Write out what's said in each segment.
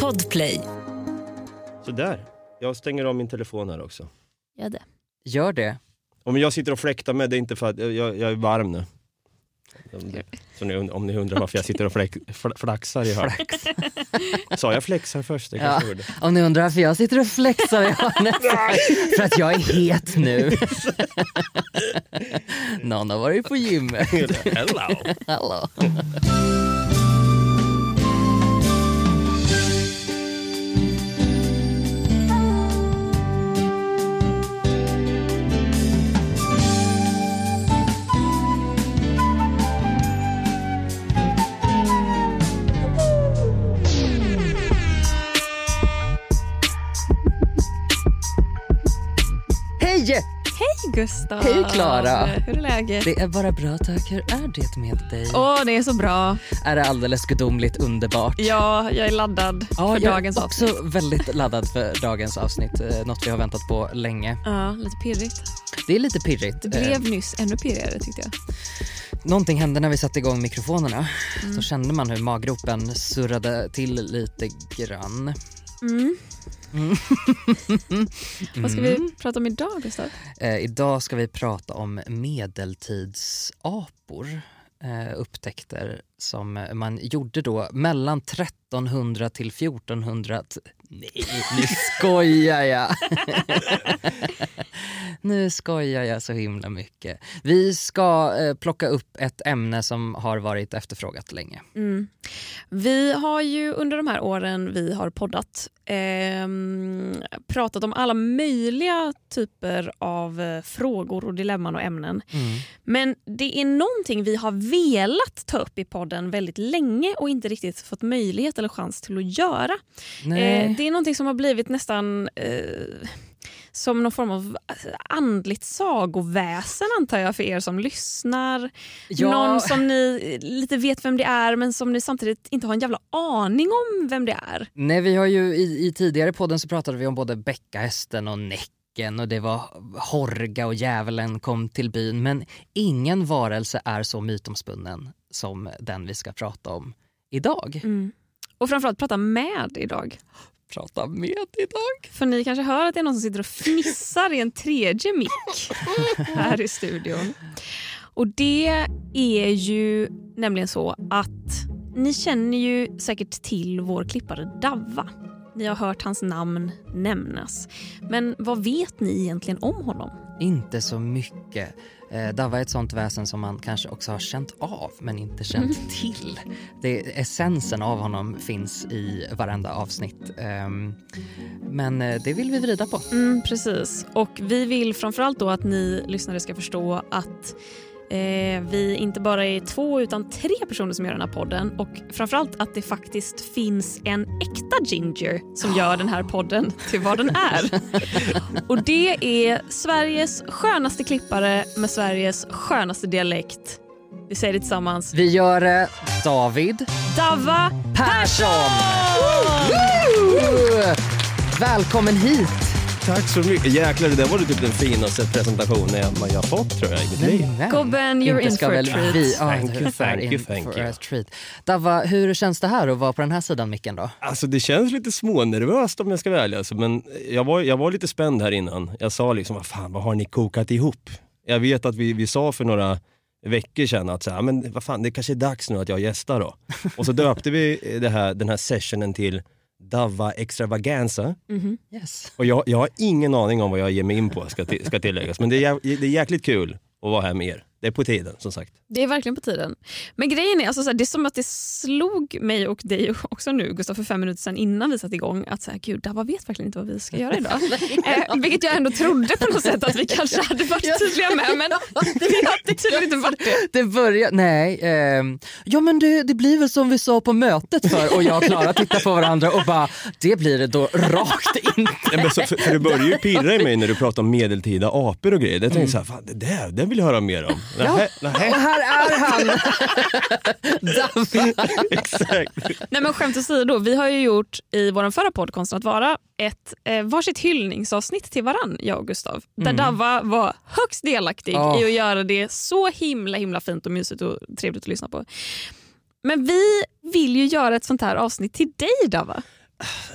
Podplay. Sådär. Jag stänger av min telefon här också. Gör det. Gör det. Om jag sitter och fläktar med, det är inte för att jag, jag är varm nu. Så ni, om ni undrar varför jag sitter och fläk, fl- flaxar i hörnet. Sa jag flexar först? Det Ja. kanske. Om ni undrar varför jag sitter och flexar i hörnet. För att jag är het nu. Någon har varit på gymmet. Hello! Hallå. Hej Gustav! Hej, Klara. Hur är läget? Det är bara bra tack. Hur är det med dig? Åh, det är så bra. Är det alldeles gudomligt underbart? Ja, jag är laddad Ja, för jag dagens är också avsnitt. väldigt laddad för dagens avsnitt. Eh, Något vi har väntat på länge. Ja, lite pirrigt. Det är lite pirrigt. Det Eh, blev nyss ännu pirrigare tyckte jag. Någonting hände när vi satte igång mikrofonerna. Mm. Så kände man hur maggropen surrade till lite grann. Mm. Mm. Vad ska vi prata om idag Gustav? Eh, idag ska vi prata om medeltidsapor. Eh, upptäckter som man gjorde då mellan 1300 till 1400. t- Nej, nu skojar jag! nu skojar jag så himla mycket. Vi ska eh, plocka upp ett ämne som har varit efterfrågat länge. Mm. Vi har ju under de här åren vi har poddat ehm, pratat om alla möjliga typer av eh, frågor och dilemman och ämnen. Mm. Men det är någonting vi har velat ta upp i podden väldigt länge och inte riktigt fått möjlighet eller chans till att göra. Eh, det är någonting som har blivit nästan eh, som någon form av andligt sagoväsen antar jag för er som lyssnar. Ja. Någon som ni lite vet vem det är men som ni samtidigt inte har en jävla aning om vem det är. Nej, vi har ju i, i tidigare podden så pratade vi om både bäckahästen och näcken och det var Horga och djävulen kom till byn men ingen varelse är så mytomspunnen som den vi ska prata om idag. Och framförallt prata med idag. Prata med idag? För ni kanske hör att det är någon som sitter och fnissar i en tredje mick här i studion. Och det är ju nämligen så att ni känner ju säkert till vår klippare Davva. Ni har hört hans namn nämnas. Men vad vet ni egentligen om honom? Inte så mycket. Eh, Dava är ett sånt väsen som man kanske också har känt av men inte känt till. Det, essensen av honom finns i varenda avsnitt. Ehm, men eh, det vill vi vrida på. Mm, precis. Och vi vill framförallt då att ni lyssnare ska förstå att eh, vi inte bara är två utan tre personer som gör den här podden och framförallt att det faktiskt finns en äkta Ginger som gör den här podden till vad den är. och det är Sveriges skönaste klippare med Sveriges skönaste dialekt. Vi säger det tillsammans. Vi gör det David Dava Persson! Woo! Välkommen hit! Tack så mycket. Jäklar, det där var typ den finaste presentationen jag, jag har fått tror jag i mitt liv. Gobben, you're in for a treat. Vi, ja, Thank you, thank är you, in thank for you. a treat. Dava, hur känns det här att vara på den här sidan micken då? Alltså det känns lite smånervöst om jag ska vara ärlig. Alltså, men jag var, jag var lite spänd här innan. Jag sa liksom, vad fan, vad har ni kokat ihop? Jag vet att vi, vi sa för några veckor sedan att så här, men vad fan, det kanske är dags nu att jag gästar då. Och så döpte vi det här, den här sessionen till Dava Extravaganza. Yes. Och jag, jag har ingen aning om vad jag ger mig in på, ska, till, ska tilläggas. Men det är, jä- det är jäkligt kul att vara här med er. Det är på tiden, som sagt. Det är verkligen på tiden. Men grejen är, alltså, så här, det är som att det slog mig och dig också nu Gustav för fem minuter sedan innan vi satte igång att så här, gud, Dava vet verkligen inte vad vi ska göra idag. eh, vilket jag ändå trodde på något sätt att vi kanske hade varit tydliga med men vi har tydligen inte varit det. Det börjar, nej. ehm, ja men det, det blir väl som vi sa på mötet för och jag och Klara tittar på varandra och bara, det blir det då rakt inte. Nej, men så, för, för det börjar ju pirra i mig när du pratar om medeltida apor och grejer. Jag tänkte såhär, fan det där, det vill jag höra mer om. Nähä, nähä. Och här är han! Dava. Exakt. Nej men skämt åsido, vi har ju gjort i vår förra podd Konsten att vara ett eh, varsitt hyllningsavsnitt till varann, jag och Gustav. Där Dava var högst delaktig Ja. i att göra det så himla himla fint och mysigt och trevligt att lyssna på. Men vi vill ju göra ett sånt här avsnitt till dig Dava.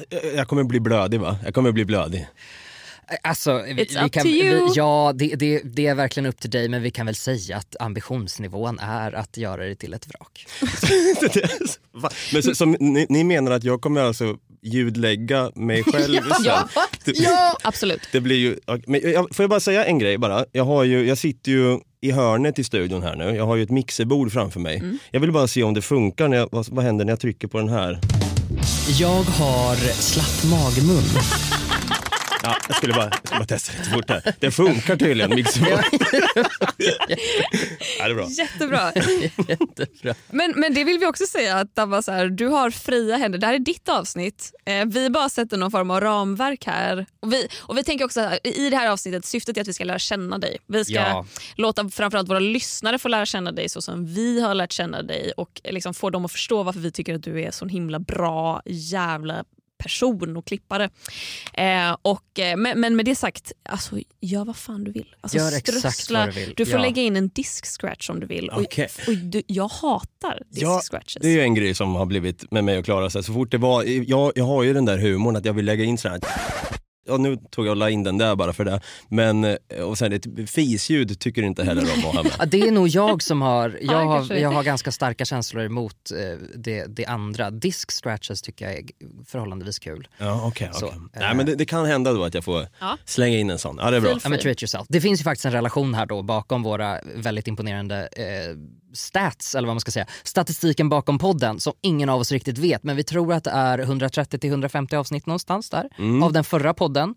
Jag- Jag kommer bli blödig va? Jag kommer bli blödig. Alltså, vi, It's vi up kan, to you. vi, ja det, det, det är verkligen upp till dig men vi kan väl säga att ambitionsnivån är att göra det till ett vrak. Men så, som, ni, ni menar att jag kommer alltså ljudlägga mig själv sen? Ja. Det, Absolut. det blir ju, men jag, får jag bara säga en grej bara? Jag, har ju, jag sitter ju i hörnet i studion här nu. Jag har ju ett mixerbord framför mig. Mm. Jag vill bara se om det funkar. När jag, vad, vad händer när jag trycker på den här? Jag har slapp magmun. Ja, jag skulle bara, jag skulle bara testa lite fort här. Det funkar tydligen, mixerbord. ja, det är bra. Jättebra. Jättebra. Men, men det vill vi också säga att Dava, så här, du har fria händer. Det här är ditt avsnitt. Eh, vi bara sätter någon form av ramverk här. Och vi, och vi tänker också att i det här avsnittet, syftet är att vi ska lära känna dig. Vi ska Ja. låta framförallt våra lyssnare få lära känna dig så som vi har lärt känna dig och liksom få dem att förstå varför vi tycker att du är så himla bra jävla person och klippare. Eh, och, eh, men, men med det sagt, alltså, gör vad fan du vill. Alltså, Gör exakt strössla. vad du vill. Du får Ja. lägga in en disk-scratch om du vill. Och, Okej. och du, jag hatar Ja, disk-scratches. Det är ju en grej som har blivit med mig och Klara. Så, här, så fort det var, jag, jag har ju den där humorn att jag vill lägga in sån här Ja, nu tog jag och la in den där bara för det. Men, eh, och sen ett fisljud tycker inte heller om att ha med. Ja, det är nog jag som har, Ja, jag har, jag har ganska starka känslor emot eh, det, det andra. Disk scratches tycker jag är förhållandevis kul. Ja. Så, eh. Nej, men det, det kan hända då att jag får Ja. slänga in en sån. Ja, det är bra. Ja, men treat yourself. Det finns ju faktiskt en relation här då bakom våra väldigt imponerande eh, stats, eller vad man ska säga. Statistiken bakom podden som ingen av oss riktigt vet, men vi tror att det är 130-150 avsnitt någonstans där Mm. av den förra podden.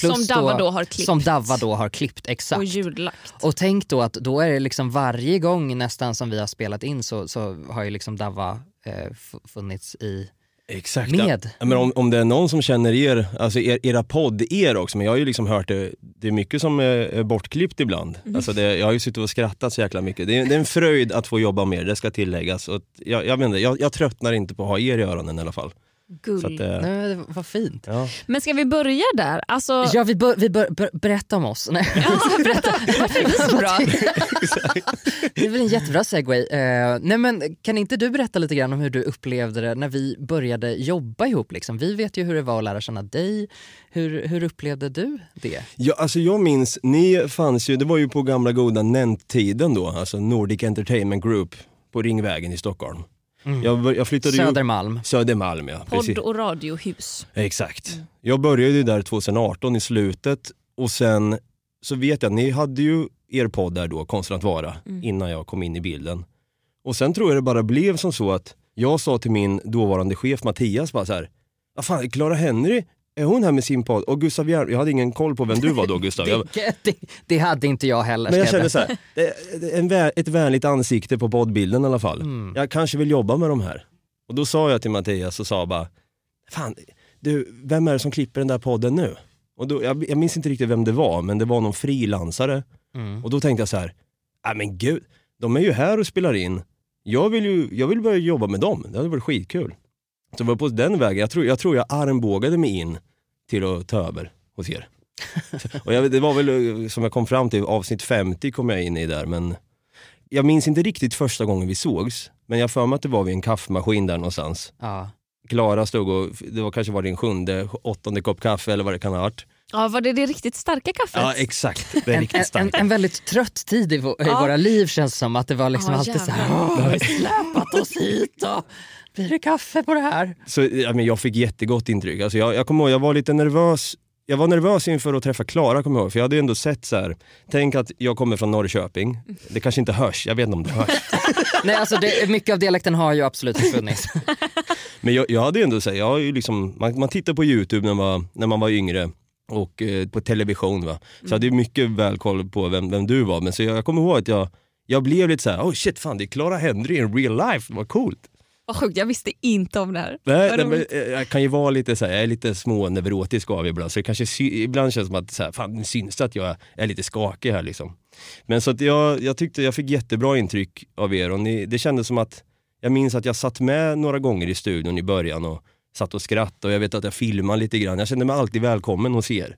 Plus Som Davva då har klippt. Som Davva då har klippt, exakt. Och ljudlagt. Och tänk då att då är det liksom varje gång nästan som vi har spelat in så, så har ju liksom Davva eh, funnits i Exakt. med. Ja, men om, om det är någon som känner er, alltså er, era podd, er också, men jag har ju liksom hört det, det är mycket som är, bortklippt ibland. Mm. Alltså det, jag har ju suttit och skrattat så jäkla mycket. Det är, det är en fröjd att få jobba med det ska tilläggas. Och jag, jag, menar, jag, jag tröttnar inte på att ha er i öronen i alla fall. Gull. Så att, eh, Nej, men det var fint. ja. Men ska vi börja där? Alltså, Ja, vi bör, vi bör, bör, berätta om oss. Nej. ja, berätta. Varför är vi så bra? Det är väl en jättebra segway. Eh, nej men, kan inte du berätta lite grann om hur du upplevde det när vi började jobba ihop? Liksom? Vi vet ju hur det var att lära känna dig. Hur, hur upplevde du det? Ja, alltså jag minns, ni fanns ju, det var ju på gamla goda NENT-tiden då, alltså Nordic Entertainment Group på Ringvägen i Stockholm. Jag, bör- jag flyttade ju upp, Södermalm. Södermalm ja, precis. Podd och radiohus. Exakt. Jag började ju där 2018 i slutet och sen så vet jag att ni hade ju er podd där då, Konsten att vara, innan jag kom in i bilden. Och sen tror jag det bara blev som så att jag sa till min dåvarande chef Mattias bara så här, vad fan, Clara Henry, är hon här med sin podd? Och Gustav Järn, jag hade ingen koll på vem du var då Gustav. Jag, Det, det, det hade inte jag heller. men jag kände så här, det, det är en ett vänligt ansikte på poddbilden i alla fall. Mm. Jag kanske vill jobba med de här. Och då sa jag till Mattias och sa bara, fan, du, vem är det som klipper den där podden nu? Och då, jag, jag minns inte riktigt vem det var, men det var någon frilansare. Mm. Och då tänkte jag så här, nej men gud, de är ju här och spelar in. Jag vill ju jag vill börja jobba med dem, det hade varit skitkul. Så det var på den vägen, jag tror jag, tror jag armbågade mig in till att ta över hos er. och jag, det var väl eh, som jag kom fram till, avsnitt 50 kom jag in i där, men jag minns inte riktigt första gången vi sågs. Men jag för mig att det var vid en kaffemaskin där någonstans. Ja. Klara stod och, det var kanske var din sjunde, åttonde kopp kaffe eller vad det kan ha varit. Ja, var det det riktigt starka kaffet? Ja exakt, det är En, riktigt en, en, en väldigt trött tid i, vå- i Ja. våra liv känns som att det var liksom Ja, alltid så här, jävlar. "Åh, har vi släpat oss hit och blir det kaffe på det här? Så ja, men jag fick jättegott intryck. Alltså jag, jag kommer ihåg, jag var lite nervös. Jag var nervös inför att träffa Klara kommer jag ihåg, för jag hade ju ändå sett så här. tänk att jag kommer från Norrköping. Det kanske inte hörs, jag vet inte om det hörs. Nej, alltså det, mycket av dialekten har ju absolut försvunnit. Men jag, jag hade ju ändå, så här, jag har ju liksom, man, man tittar på YouTube när man, var- när man var yngre och eh, på television. Va? Så jag hade ju mycket väl koll på vem, vem du var. Men så jag, jag kommer ihåg att jag, jag blev lite så här: oh shit fan det är Clara Henry in real life, vad coolt. Vad sjukt, jag visste inte om det här. Nej, nej, men, jag kan ju vara lite så här, jag är lite småneurotisk av ibland, så det kanske sy- ibland känns som att så här, fan, nu syns det att jag är lite skakig här liksom. Men så att jag, jag tyckte jag fick jättebra intryck av er och ni, det kändes som att, jag minns att jag satt med några gånger i studion i början och satt och skrattade och jag vet att jag filmade lite grann. Jag kände mig alltid välkommen hos er.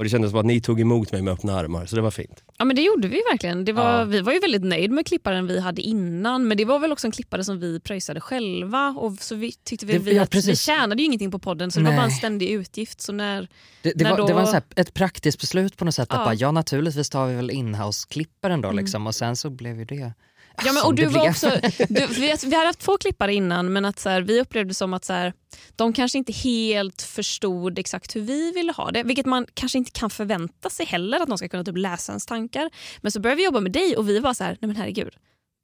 Och det kändes som att ni tog emot mig med öppna armar, så det var fint. Ja men det gjorde vi verkligen. Det var, Ja. Vi var ju väldigt nöjd med klipparen vi hade innan men det var väl också en klippare som vi pröjsade själva och så vi tyckte vi, Det- vi ja, att vi tjänade ju ingenting på podden så det var bara en Nej. ständig utgift. Så när, Det, det, När var, då- det var här, ett praktiskt beslut på något sätt. Att Ja. bara, ja naturligtvis tar vi väl inhouse-klipparen då Mm. liksom. och sen så blev ju det Ja, men, och du var också, du, vi, vi hade haft två klippare innan men att så här, vi upplevde som att så här, de kanske inte helt förstod exakt hur vi ville ha det. Vilket man kanske inte kan förvänta sig heller att de ska kunna typ läsa ens tankar. Men så började vi jobba med dig och vi var så här, nej men herregud.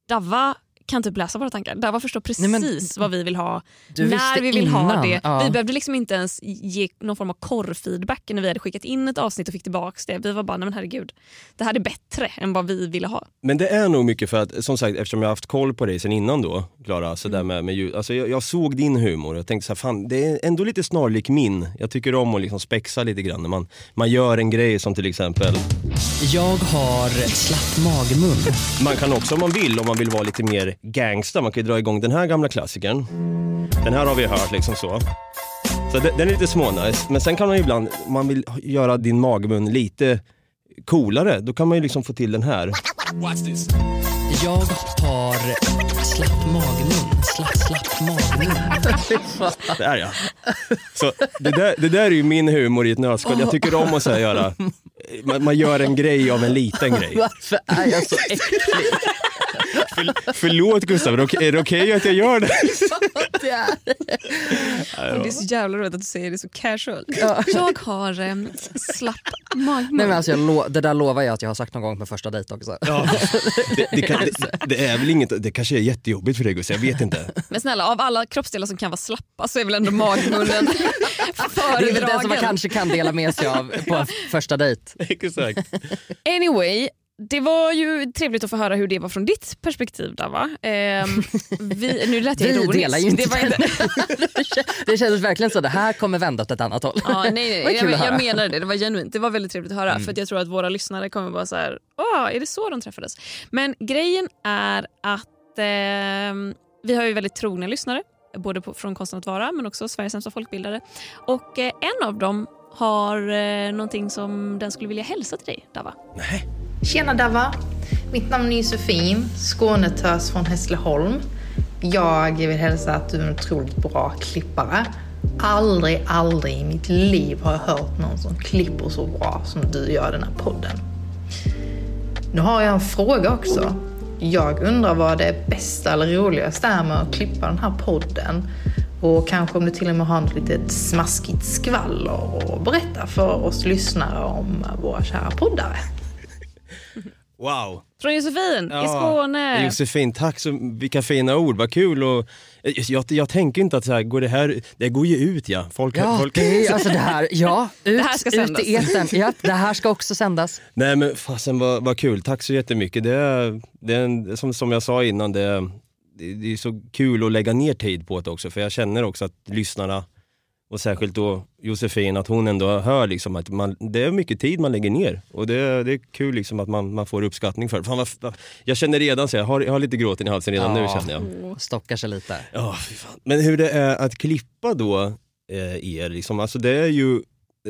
Davva kan typ läsa våra tankar. Davva förstår precis Nej, men- vad vi vill ha, Du när vi vill ha innan, det. ja. Vi behövde liksom inte ens ge någon form av korrfeedback när vi hade skickat in ett avsnitt och fick tillbaka det. Vi var bara, nej men herregud. Det här är bättre än vad vi ville ha. Men det är nog mycket för att, som sagt, eftersom jag har haft koll på dig sen innan då, Klara, så Mm. där med, med ljud. Alltså jag, jag såg din humor och tänkte så här, fan det är ändå lite snarlik min. Jag tycker om att liksom spexa lite grann när man, man gör en grej som till exempel, Jag har slapp magmun. man kan också om man vill, om man vill vara lite mer gangsta, man kan ju dra igång den här gamla klassikern. Den här har vi hört liksom så. Så den, den är lite smånice, men sen kan man ju ibland, om man vill göra din magmun lite coolare, då kan man ju liksom få till den här. Jag har slapp magmun. Slapp, slapp magmun. Där ja. Så det där, det där är ju min humor i ett nötskal. Jag tycker om att så här göra, man, man gör en grej av en liten grej. Varför är jag så äcklig? För, förlåt Gustav, är det okej- okej att jag gör det? Det är. Det är så jävla roligt att du säger det så casual. Jag har eh, slapp. Nej, men alltså, jag det där lovar jag att jag har sagt någon gång på första dejt också. Ja. Det, det, kan, det, det är väl inget, det kanske är jättejobbigt för dig Gustav, jag vet inte. Men snälla, av alla kroppsdelar som kan vara slappa så är väl ändå magmunnen Det är väl den som man föredragen. kanske kan dela med sig av på en första dejt. Exakt. Anyway, det var ju trevligt att få höra hur det var från ditt perspektiv Dava. Ehm, vi, nu lät jag Vi ironisk. delar ju inte det var inte Det kändes verkligen så, det här kommer vända åt ett annat håll. Ja, nej, nej, nej. Jag, jag menar det, det var genuint. Det var väldigt trevligt att höra Mm. för att jag tror att våra lyssnare kommer vara så här, åh, är det så de träffades? Men grejen är att ehm, vi har ju väldigt trogna lyssnare, både på, från Konsten att vara men också Sveriges sämsta folkbildare. Och eh, en av dem har eh, någonting som den skulle vilja hälsa till dig, Dava. Tjena Dava! Mitt namn är Josefin, Skånetös från Hässleholm. Jag vill hälsa att du är en otroligt bra klippare. Aldrig, aldrig i mitt liv har jag hört någon som klipper så bra som du gör den här podden. Nu har jag en fråga också. Jag undrar vad det bästa eller roligaste är med att klippa den här podden. Och kanske om du till och med har något litet smaskigt skvaller att berätta för oss lyssnare om våra kära poddare. Wow. Från Josefin i Ja, Skåne. Josefin, tack så vilka fina ord, vad kul och jag, jag tänker inte att så här, går det här, det går ju ut ja. Folk, Ja, folk, det alltså det här, ja, ut, här ska ut sändas. i etern. Ja, det här ska också sändas. Nej men fasen vad, vad kul, tack så jättemycket. Det är, det är en, som, som jag sa innan, det, är- det, det är så kul att lägga ner tid på det också för jag känner också att lyssnarna och särskilt då Josefin, att hon ändå hör liksom att man, det är mycket tid man lägger ner och det, det är kul liksom att man, man får uppskattning för det. Fan, vad, vad, jag känner redan så jag har, jag har lite gråten i halsen redan nu Ja. känner jag. Stockar sig lite. Ja. Men hur det är att klippa då eh, er, liksom, alltså det är ju,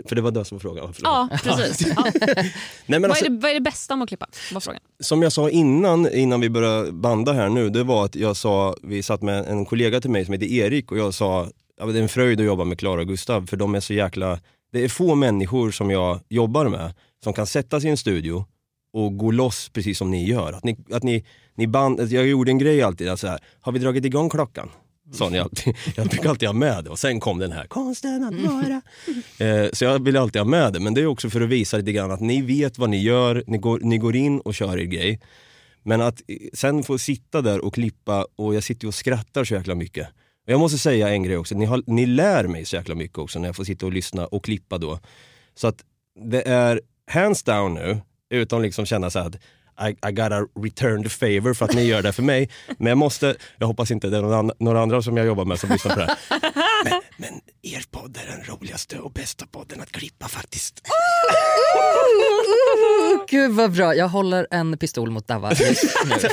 för det var det som var frågan. Ja, precis. Ja. Nej, men Vad, alltså, är det, vad är det bästa med att klippa? Var frågan. som jag sa innan, innan vi började banda här nu, det var att jag sa, vi satt med en kollega till mig som heter Erik och jag sa, ja, det är en fröjd att jobba med Klara och Gustav för de är så jäkla, det är få människor som jag jobbar med som kan sätta sig i en studio och gå loss precis som ni gör. Att ni, att ni, ni band, jag gjorde en grej alltid, alltså här, har vi dragit igång klockan? Sa ni alltid. Jag brukar alltid ha med det och sen kom den här konsten att vara. Eh, så jag vill alltid ha med det men det är också för att visa lite grann att ni vet vad ni gör, ni går, ni går in och kör er grej. Men att eh, sen få sitta där och klippa och jag sitter och skrattar så jäkla mycket. Och jag måste säga en grej också, ni, har, ni lär mig så jäkla mycket också när jag får sitta och lyssna och klippa då. Så att det är hands down nu, utan liksom känna så att I, I gotta return the favor för att ni gör det för mig. Men jag måste, jag hoppas inte det är någon några andra som jag jobbar med som lyssnar på det här. Men, men er podd är den roligaste och bästa podden att klippa faktiskt. Gud vad bra, jag håller en pistol mot Dava just nu.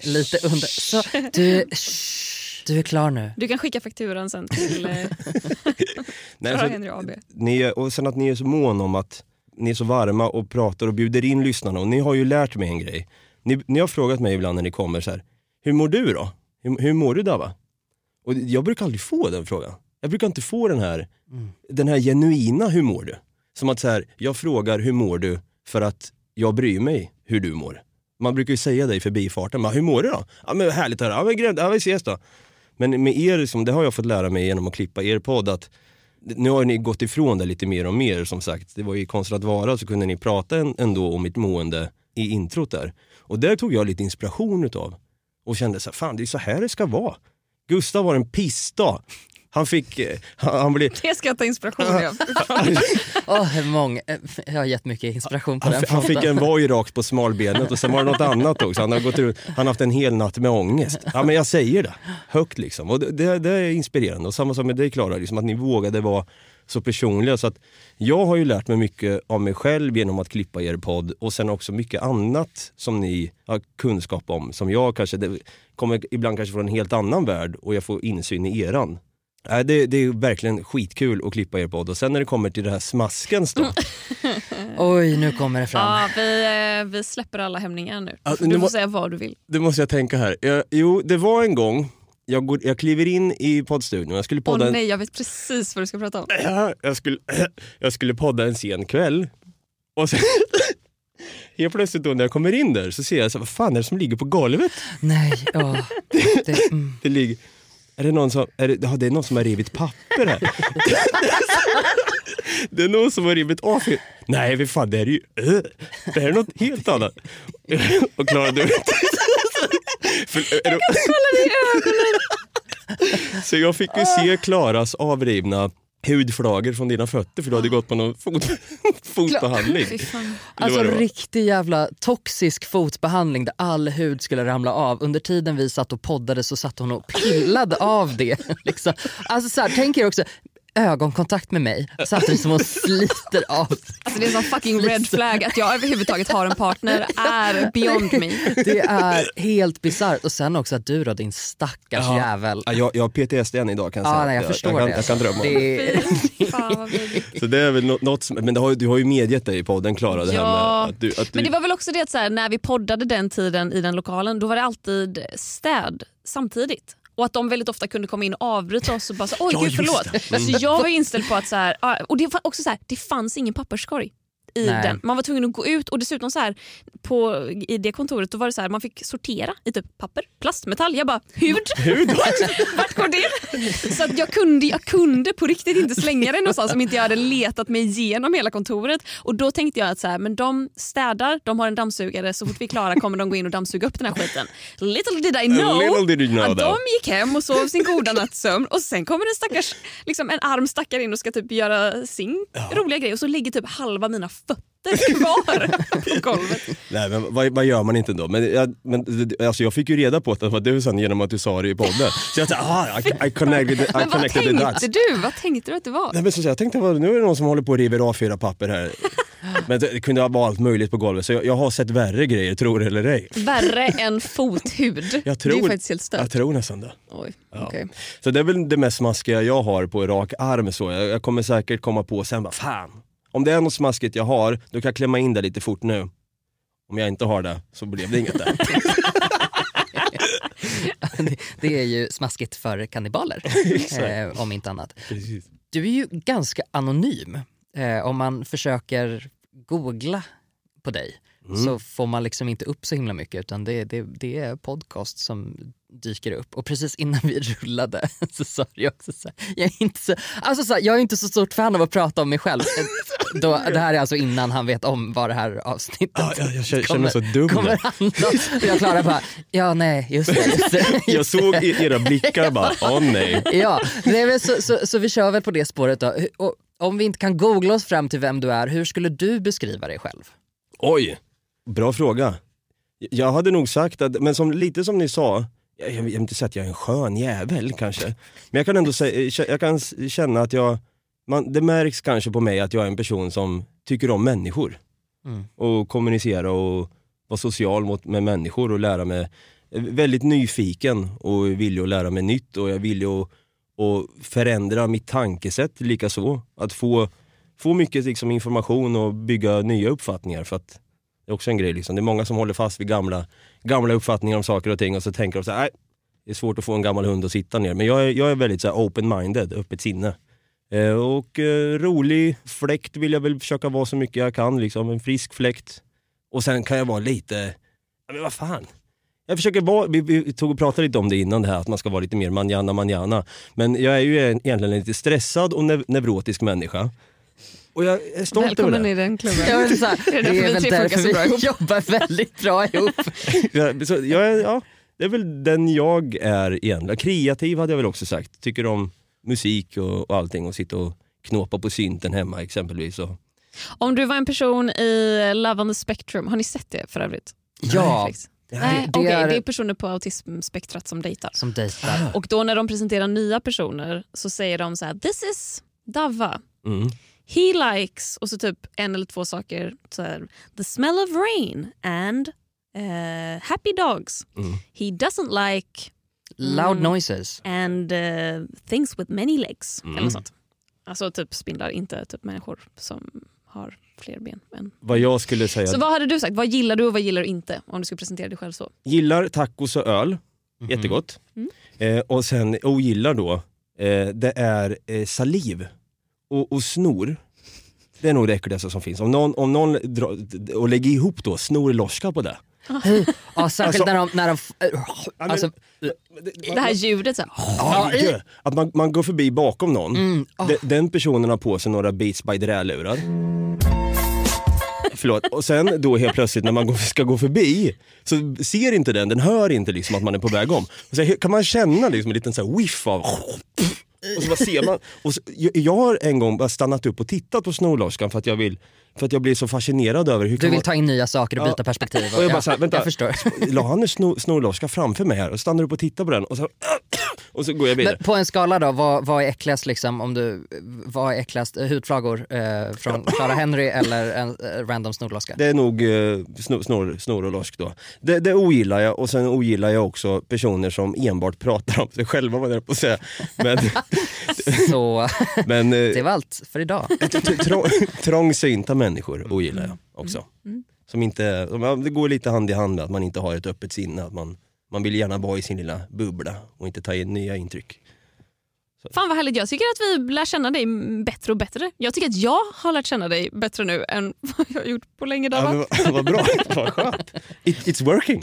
Lite under. Så, du, shh, du är klar nu. Du kan skicka fakturan sen till eh, Nej, Henry AB. ni är, och sen att ni är så mån om att ni är så varma och pratar och bjuder in lyssnarna och ni har ju lärt mig en grej. Ni, ni har frågat mig ibland när ni kommer så här, hur mår du då? Hur, hur mår du Dava? Och jag brukar aldrig få den frågan. Jag brukar inte få den här, den här genuina hur mår du? Som att så här, jag frågar hur mår du för att jag bryr mig hur du mår. Man brukar ju säga det i förbifarten, "Men hur mår du då? Ja men härligt att höra, ja men grymt, ja vi ses då. Men med er, liksom, det har jag fått lära mig genom att klippa er podd att nu har ni gått ifrån det lite mer och mer som sagt. Det var ju konstigt att vara så kunde ni prata ändå om mitt mående i introt där. Och där tog jag lite inspiration utav och kände så här, fan det är så här det ska vara. Gustav var en pissdag. Han fick, eh, han, han blev, Det ska jag ta inspiration av. Åh, många, jag har gett mycket inspiration på han, den han fick en voj rakt på smalbenet och sen var det något annat också. Han har, gått ut, han har haft en hel natt med ångest. Ja men jag säger det, högt liksom. Och det, det, det är inspirerande. Och samma sak med dig Klara, liksom, att ni vågade vara så personliga. Så att jag har ju lärt mig mycket av mig själv genom att klippa er podd och sen också mycket annat som ni har kunskap om. Som jag kanske, det kommer ibland kanske från en helt annan värld och jag får insyn i eran. Nej, det, det är verkligen skitkul att klippa er podd och sen när det kommer till det här smaskens då. Oj, nu kommer det fram. Ja, vi, eh, vi släpper alla hämningar nu. Ja, Du nu får säga vad du vill. Det måste jag tänka här. Jag, jo, det var en gång, jag, går, jag kliver in i poddstudion, jag skulle Åh podda en, nej, jag vet precis vad du ska prata om. Ja, jag, skulle, jag skulle podda en sen kväll. Och sen, helt plötsligt då när jag kommer in där så ser jag, så, vad fan är det som ligger på golvet? Nej, åh. Det, mm. Det ligger, är det någon som, är det, ja, det är någon som har rivit papper här. Det är någon som har rivit av. Nej, för fan, det här är ju, äh, det här är något helt annat. Och Klara, du för, är du, Så jag fick ju se Klaras avrivna hudflagor från dina fötter för du hade gått på någon fot, fotbehandling. Alltså riktig jävla toxisk fotbehandling där all hud skulle ramla av. Under tiden vi satt och poddade så satt hon och pillade av det. Liksom. Alltså så här, tänk er också ögonkontakt med mig samtidigt som hon sliter av. Alltså det är en sån fucking red flag att jag överhuvudtaget har en partner är beyond me. Det är helt bisarrt. Och sen också att du då din stackars Ja. jävel. Ja, jag, jag har PTSD än idag kan jag Ja, säga. nej, jag förstår jag, kan, det. jag kan drömma det. fan. Så det är väl nå- något som, men det har, du har ju medgett dig i podden Klara, det här Ja, med att du, att du Men det var väl också det att så här, när vi poddade den tiden i den lokalen då var det alltid städ samtidigt. Och att de väldigt ofta kunde komma in och avbryta oss och bara så, oj Ja, gud förlåt. Mm. Så jag var inställd på att så här, och det var också så här, det fanns ingen papperskorg. I Nej. den. Man var tvungen att gå ut och dessutom så här, på, i det kontoret då var det så här, man fick sortera i typ papper, plast, metall. Jag bara hud? Hud? Vart går det? Så att jag, kunde, jag kunde på riktigt inte slänga den någonstans om inte jag hade letat mig igenom hela kontoret. Och Då tänkte jag att så här, men de städar, de har en dammsugare, så fort vi är klara kommer de gå in och dammsuga upp den här skiten. Little did I know, did you know att de gick hem och sov sin goda nattsömn och sen kommer en stackars, liksom en arm stackare in och ska typ göra sin roliga grej och så ligger typ halva mina fötter kvar på golvet. Nej men vad, vad gör man inte då? Men, jag, men alltså, jag fick ju reda på att det var du sen genom att du sa det i podden. Så jag tänkte, ah, I, I connected, I Men vad connected the dots. tänkte du? Vad tänkte du att det var? Nej, men så jag tänkte, vad- nu är det någon som håller på och river A4-papper här. Men det, kunde vara allt möjligt på golvet, så jag, jag har sett värre grejer, tror det eller ej. Värre än fothud. Jag det är tror, faktiskt helt stört. jag tror nästan det. Oj, Ja. okej. Så det är väl det mest smaskiga jag har på rak arm. Så. Jag, jag kommer säkert komma på sen, bara, fan. Om det är något smaskigt jag har, då kan jag klämma in det lite fort nu. Om jag inte har det så blev det inget där. det, är ju smaskigt för kannibaler, eh, om inte annat. Precis. Du är ju ganska anonym. Eh, om man försöker googla på dig så får man liksom inte upp så himla mycket utan det, det, det är podcast som dyker upp. Och precis innan vi rullade så sa du också så här, jag är inte så, alltså så här, jag är inte så stort fan av att prata om mig själv. Då, det här är alltså innan han vet om vad det här avsnittet Ja, jag, jag känner kommer- mig så dum kommer handla Jag klarar bara, ja nej just det. Just det. Jag såg era blickar bara, åh nej. Ja, nej, så, så, så vi kör väl på det spåret då. Och om vi inte kan googla oss fram till vem du är, hur skulle du beskriva dig själv? Oj, bra fråga. Jag hade nog sagt att, men som, lite som ni sa, jag, jag vill inte säga att jag är en skön jävel kanske. Men jag kan ändå säga, jag kan känna att jag, man, det märks kanske på mig att jag är en person som tycker om människor. Mm. Och kommunicera och vara social mot, med människor och lära mig, väldigt nyfiken och villig att lära mig nytt och jag villig att, att förändra mitt tankesätt likaså. Att få, få mycket liksom, information och bygga nya uppfattningar. För att det är också en grej. Liksom. Det är många som håller fast vid gamla, gamla uppfattningar om saker och ting och så tänker de så här, nej, det är svårt att få en gammal hund att sitta ner. Men jag är, jag är väldigt så här, open-minded, öppet sinne. Eh, och eh, rolig fläkt vill jag väl försöka vara så mycket jag kan. Liksom. En frisk fläkt. Och sen kan jag vara lite, men vad fan. Jag försöker vara, vi, vi tog och pratade lite om det innan det här att man ska vara lite mer manjana manjana. Men jag är ju egentligen en lite stressad och nev neurotisk människa. Och jag är stolt Välkommen över i det. den klubben. Ja, men så här, Det är det är vi väl funkar därför så bra vi ihop. jobbar väldigt bra ihop. Jag, så jag ja, det är väl den jag är egentligen. Kreativ hade jag väl också sagt. Tycker om musik och, och allting och sitta och knåpa på synten hemma exempelvis. Och, Om du var en person i Love on the Spectrum, har ni sett det för övrigt? Ja, Netflix? Nej, det okej, är- det är personer på autismspektrat som dejtar. som dejtar. Och då när de presenterar nya personer så säger de så här: this is Dava. mm. He likes, och så typ en eller två saker. Så här, the smell of rain and eh, happy dogs. Mm. He doesn't like Loud Mm. noises. and eh, things with many legs. Mm. Eller sånt. Alltså typ spindlar, inte typ människor som har fler ben. Än. Vad jag skulle säga, Så vad hade du sagt? Vad gillar du och vad gillar du inte? Om du skulle presentera dig själv så. gillar tacos och öl, jättegott. Mm. Eh, och sen ogillar då, eh, det är eh, saliv och, och snor. Det är nog det äckligaste som finns. Om någon, om någon dra, och lägger ihop då snor loska på det. Ja, särskilt Alltså- när de... När de alltså, Det här ljudet så här. Att man, man går förbi bakom någon, mm, åh. De, den personen har på sig några Beats by Dre-lurar. Förlåt. Och sen då helt plötsligt när man ska gå förbi så ser inte den, den hör inte liksom att man är på väg om. Och så kan man känna liksom en liten så här whiff av och så bara ser man. Och så, jag, har en gång bara stannat upp och tittat på snorlorskan för att jag vill för att jag blir så fascinerad över hur du vill man, ta in nya saker och Ja. byta perspektiv. Och jag bara ja, så här, vänta. jag förstår. la han en snor, snorlorska framför mig här och stannar upp och tittar på den och så, och så går jag vidare. Men på en skala då, vad, vad är äckligast liksom om du, vad är äckligast, hudflagor eh, från Clara Henry eller en eh, random snorloska? Det är nog eh, snor, snor, snor och losk då. Det, det ogillar jag och sen ogillar jag också personer som enbart pratar om sig själva vad jag på att säga. Men, Så men eh, det var allt för idag. trång, trångsynta människor ogillar jag också. Som inte, det går lite hand i hand med att man inte har ett öppet sinne. Att man, man vill gärna vara i sin lilla bubbla och inte ta in nya intryck. Fan vad härligt. Jag tycker att vi lär känna dig bättre och bättre. Jag tycker att jag har lärt känna dig bättre nu än vad jag har gjort på länge. Ja, vad bra, vad skönt. It, it's working.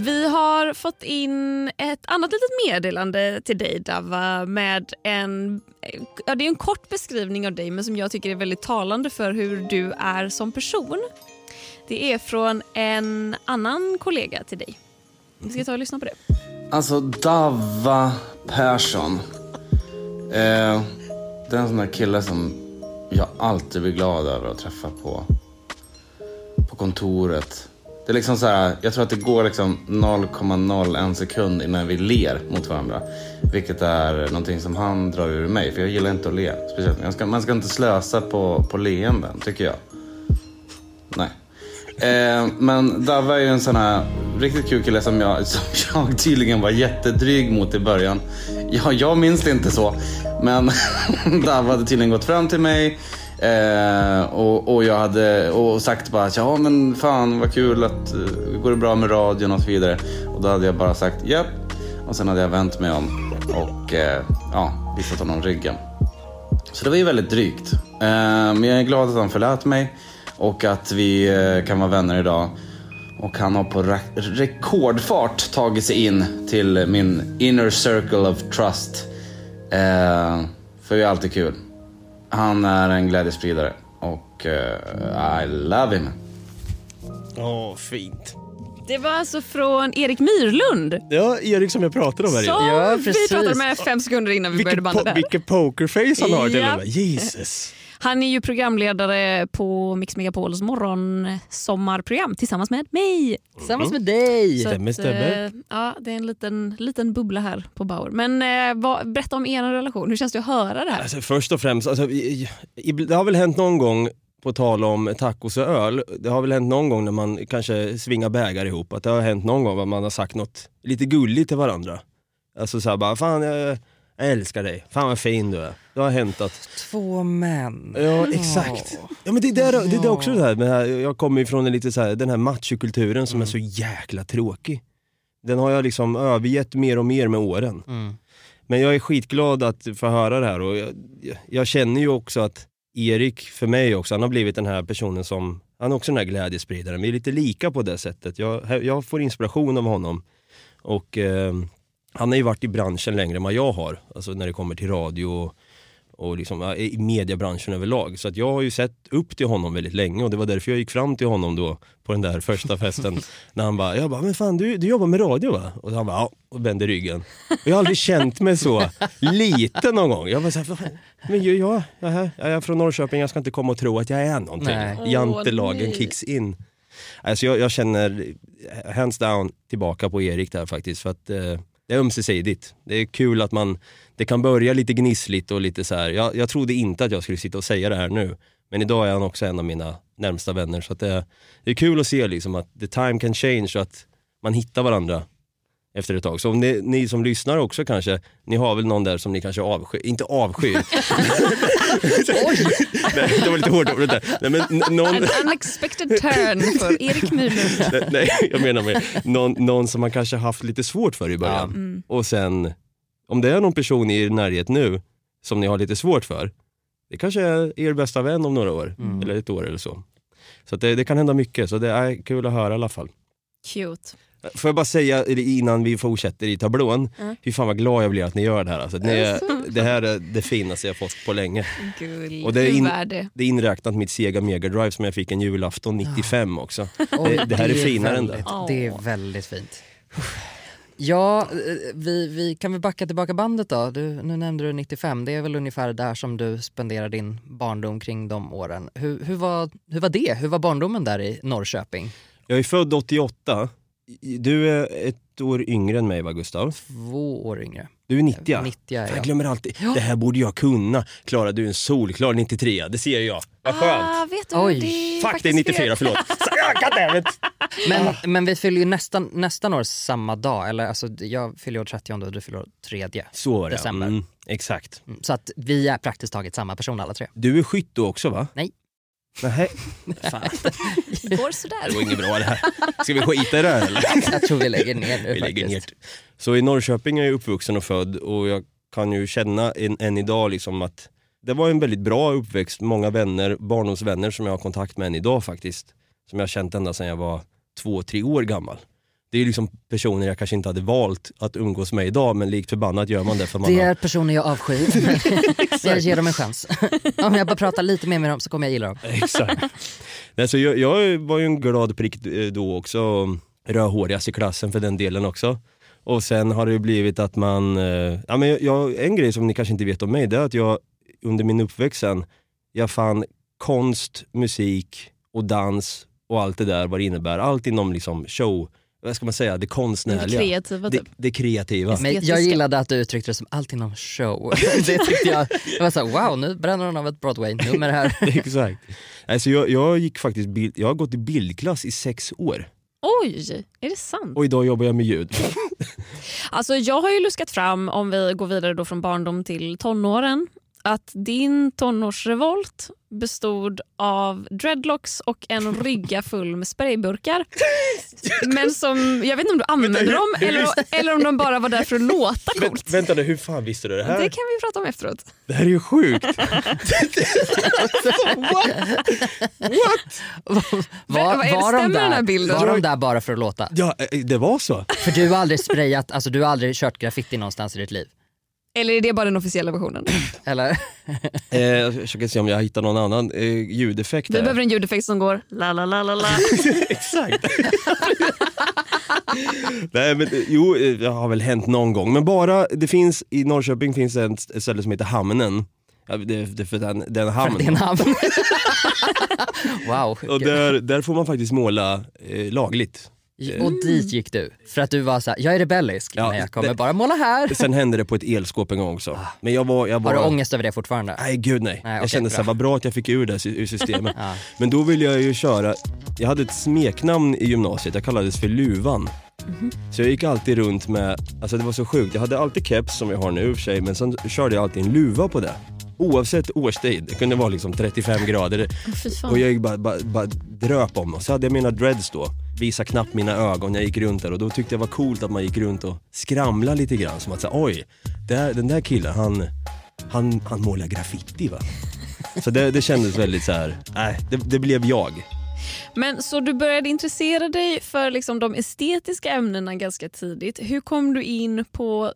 Vi har fått in ett annat litet meddelande till dig Dava med en, ja, det är en kort beskrivning av dig men som jag tycker är väldigt talande för hur du är som person. Det är från en annan kollega till dig. Vi ska ta och lyssna på det. Alltså Dava Persson. Eh, det är en sån där kille som jag alltid blir glad över att träffa på, på kontoret. Det är liksom så här, jag tror att det går liksom 0,01 sekund innan vi ler mot varandra. Vilket är någonting som han drar ur mig, för jag gillar inte att le. Speciellt. Man ska, man ska inte slösa på, på leenden, tycker jag. Nej. Eh, men Dava är ju en sån här riktigt kul kille som jag, som jag tydligen var jättedryg mot i början. Ja, jag minns det inte så. Men Dava hade tydligen gått fram till mig eh, och, och jag hade och sagt bara att ja men fan vad kul att eh, går det bra med radion och så vidare. Och då hade jag bara sagt japp. Och sen hade jag vänt mig om och eh, ja, visat honom ryggen. Så det var ju väldigt drygt. Eh, Men jag är glad att han förlät mig och att vi eh, kan vara vänner idag. Och han har på rekordfart tagit sig in till min inner circle of trust. Eh, För det är alltid kul. Han är en glädjespridare och eh, I love him. Ja, fint. Det var alltså från Erik Myrlund Ja, Erik som jag pratade om här som. Ja, vi pratade med fem sekunder innan vi Vilket, började banda po- där. vilket pokerface han har till Ja. Jesus. Han är ju programledare på Mix Megapols morgonsommarprogram tillsammans med mig. Tillsammans med dig. Så Stämmer, att, stämmer. eh, ja, det är en liten, liten bubbla här på Bauer. Men eh, vad, berätta om er relation. Hur känns det att höra det här? Alltså, först och främst, alltså, i- i- det har väl hänt någon gång, på tal om tacos och öl, det har väl hänt någon gång när man kanske svingar bägar ihop, att det har hänt någon gång att man har sagt något lite gulligt till varandra. Alltså såhär bara, fan jag, jag älskar dig, fan vad fin du är. Det har hänt att Två män. Ja exakt. Ja, men det, där, det, det är också det här, med här, jag kommer ifrån en lite så här, den här machokulturen som är så jäkla tråkig. Den har jag liksom övergett mer och mer med åren. Mm. Men jag är skitglad att få höra det här och jag, jag känner ju också att Erik, för mig också, han har blivit den här personen som, han är också den här glädjespridaren. Vi är lite lika på det sättet. Jag, jag får inspiration av honom. Och eh, han har ju varit i branschen längre än vad jag har, alltså när det kommer till radio och, och liksom, ja, i mediebranschen överlag. Så att jag har ju sett upp till honom väldigt länge och det var därför jag gick fram till honom då på den där första festen. när han bara, jag bara, men fan du, du jobbar med radio va? Och han bara, ja, och vände ryggen. Och jag har aldrig känt mig så liten någon gång. Jag bara, så här, "Vad fan? men jag, jag, jag, är- jag är från Norrköping, jag ska inte komma och tro att jag är någonting. Nej. Jantelagen kicks in. Alltså jag, jag känner hands down tillbaka på Erik där faktiskt. För att eh, det är ömsesidigt. Det är kul att man, det kan börja lite gnissligt och lite så här. Jag, jag trodde inte att jag skulle sitta och säga det här nu. Men idag är han också en av mina närmsta vänner. Så att det, det är kul att se liksom att the time can change och att man hittar varandra efter ett tag. Så om ni, ni som lyssnar också kanske, ni har väl någon där som ni kanske avskyr, inte avskyr. Nej, det var lite hårt ord det där. Nej, men någon, An unexpected turn för Erik Myrlund. Nej, Nej, jag menar med någon, någon som man kanske haft lite svårt för i början. Mm. Och sen, om det är någon person i er närhet nu som ni har lite svårt för, det kanske är er bästa vän om några år, eller ett år eller så. Så att det, det kan hända mycket, så det är kul att höra i alla fall. Cute. Får jag bara säga innan vi fortsätter i tablån, Mm. fy fan vad glad jag blir att ni gör det här. Alltså, ni är, det här är det finaste jag fått på länge. Gull. Och det är Hur in- det? Det är inräknat mitt Sega Mega Drive som jag fick en julafton 95 också. Det, det här är finare än det. väldigt, Det är väldigt fint. Ja, vi, vi kan vi backa tillbaka bandet då? Du, nu nämnde du 95, det är väl ungefär där som du spenderar din barndom kring de åren. Hur, hur, var, hur var det? Hur var barndomen där i Norrköping? Jag är född 88. Du är ett år yngre än mig va Gustav? Två år yngre. Du är 90 ja. 90 är Jag jag. glömmer alltid. Det här borde jag kunna. Klara, du är en solklar 93 Det ser jag. Vad skönt. Ah, vet du, Oj. det är Fuck, det är faktiskt 94, förlåt. Ja, goddammit. Men, men vi fyller ju nästan, nästan år samma dag. Eller alltså, jag fyller år 30 och du fyller år 3. Så var det. December. Mm, exakt. Mm, Så att vi är praktiskt taget samma person alla tre. Du är skytt då också va? Nej. Nej. Fan, Det går det sådär. var inget bra det här. Ska vi skita i det här eller? Jag tror vi lägger ner nu Vi lägger ner. faktiskt. Så i Norrköping är jag uppvuxen och född och jag kan ju känna än, än idag liksom att det var en väldigt bra uppväxt. Många vänner, barndomsvänner som jag har kontakt med än idag faktiskt. Som jag har känt ända sedan jag var två, tre år gammal. Det är liksom personer jag kanske inte hade valt att umgås med idag men likt förbannat gör man det för man Det har är personer jag avskyr. Jag ger dem en chans. Om jag bara pratar lite mer med dem så kommer jag gilla dem. Exakt. Nej, så jag, jag var ju en glad prick eh, då också, rödhårigast i klassen för den delen också. Och sen har det ju blivit att man, eh, ja, men jag, en grej som ni kanske inte vet om mig, det är att jag under min uppväxt sen, jag fann konst, musik och dans och allt det där vad det innebär. Allt inom liksom show, vad ska man säga, det Det konstnärliga. kreativa Det, typ. det kreativa. Men jag gillade att du uttryckte det som allt inom show. Det tyckte jag, jag var så här, wow nu bränner hon av ett Broadway-nummer här. Exakt. Alltså jag, jag gick faktiskt, bild, jag har gått i bildklass i sex år Oj, är det sant? och idag jobbar jag med ljud. Alltså, jag har ju luskat fram, om vi går vidare då från barndom till tonåren, att din tonårsrevolt bestod av dreadlocks och en rygga full med sprayburkar. Men som, jag vet inte om du använde hur- dem hur eller, eller om de bara var där för att låta coolt. Vänta nu, hur fan visste du det Det här? kan vi prata om efteråt. Det här är ju sjukt. Var, vad är det- var, de där, var de där bara för att låta? Ja, eh, det var så. För du har aldrig sprayat, alltså du har aldrig kört graffiti någonstans i ditt liv? Eller är det bara den officiella versionen? Eller? Eh, jag försöker se om jag hittar någon annan eh, ljudeffekt Vi här. behöver en ljudeffekt som går la la la la la. Exakt. Nej men eh, jo, eh, det har väl hänt någon gång. Men bara, det finns, i Norrköping finns det ett ett ställe som heter Hamnen. Ja, det, det är för den, den hamnen. Det är en hamn. wow. Och där, där får man faktiskt måla eh, lagligt. Och dit gick du. För att du var så här, jag är rebellisk Ja, men jag kommer det- bara måla här. Sen hände det på ett elskåp en gång också. Men jag var... Jag var Ah. Har du ångest över det fortfarande? Nej gud nej. Nej, jag kände så här, bra. vad bra att jag fick ur det ur systemet. Ja. Men då ville jag ju köra, jag hade ett smeknamn i gymnasiet, jag kallades för Luvan. Mhm. Så jag gick alltid runt med, alltså det var så sjukt, jag hade alltid keps som jag har nu i och för sig, men sen körde jag alltid en luva på det. Oavsett årstid, det kunde vara liksom 35 grader. Fan. Och jag bara, bara, bara dröp om och så hade jag mina dreads då. Visa knappt mina ögon, jag gick runt där och då tyckte jag var coolt att man gick runt och skramla lite grann. Som att säga, oj, där, den där killen han, han, han målar graffiti va. Så det, det kändes väldigt så här, nej det, det blev jag. Men så du började intressera dig för liksom de estetiska ämnena ganska tidigt. Hur kom du in på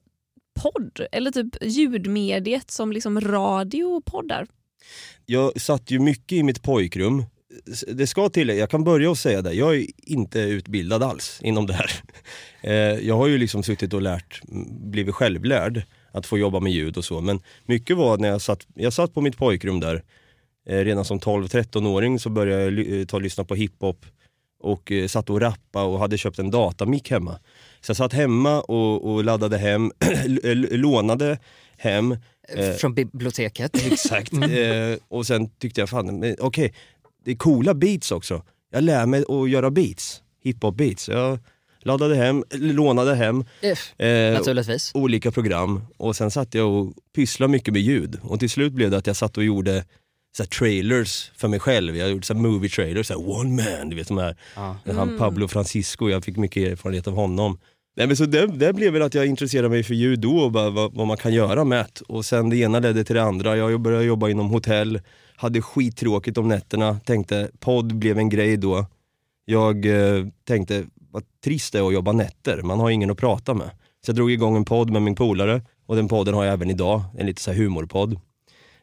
podd eller typ ljudmediet som liksom radio och poddar? Jag satt ju mycket i mitt pojkrum. Det ska till, jag kan börja och säga det, jag är inte utbildad alls inom det här. Eh, Jag har ju liksom suttit och lärt, blivit självlärd att få jobba med ljud och så. Men mycket var när jag satt, jag satt på mitt pojkrum där. Eh, Redan som 12-13-åring så började jag eh, ta och lyssna på hiphop och satt och rappa och hade köpt en datamick hemma. Så jag satt hemma och, och laddade hem, lånade hem Från biblioteket. Exakt. Eh, och sen tyckte jag, fan, okej, det är coola beats också. Jag lär mig att göra beats, hiphop beats. Jag laddade hem, lånade hem eh, Naturligtvis. olika program och sen satt jag och pysslade mycket med ljud. Och till slut blev det att jag satt och gjorde så trailers för mig själv. Jag gjorde så movie trailers, så one man, du vet de här. Ja. Han Pablo Francisco, jag fick mycket erfarenhet av honom. Nej, men så det, det blev väl att jag intresserade mig för ljud då och bara, vad, vad man kan göra med det. Och sen det ena ledde till det andra. Jag började jobba inom hotell, hade skittråkigt om nätterna, tänkte podd blev en grej då. Jag eh, tänkte, vad trist det är att jobba nätter, man har ingen att prata med. Så jag drog igång en podd med min polare och den podden har jag även idag, en lite så här humorpodd.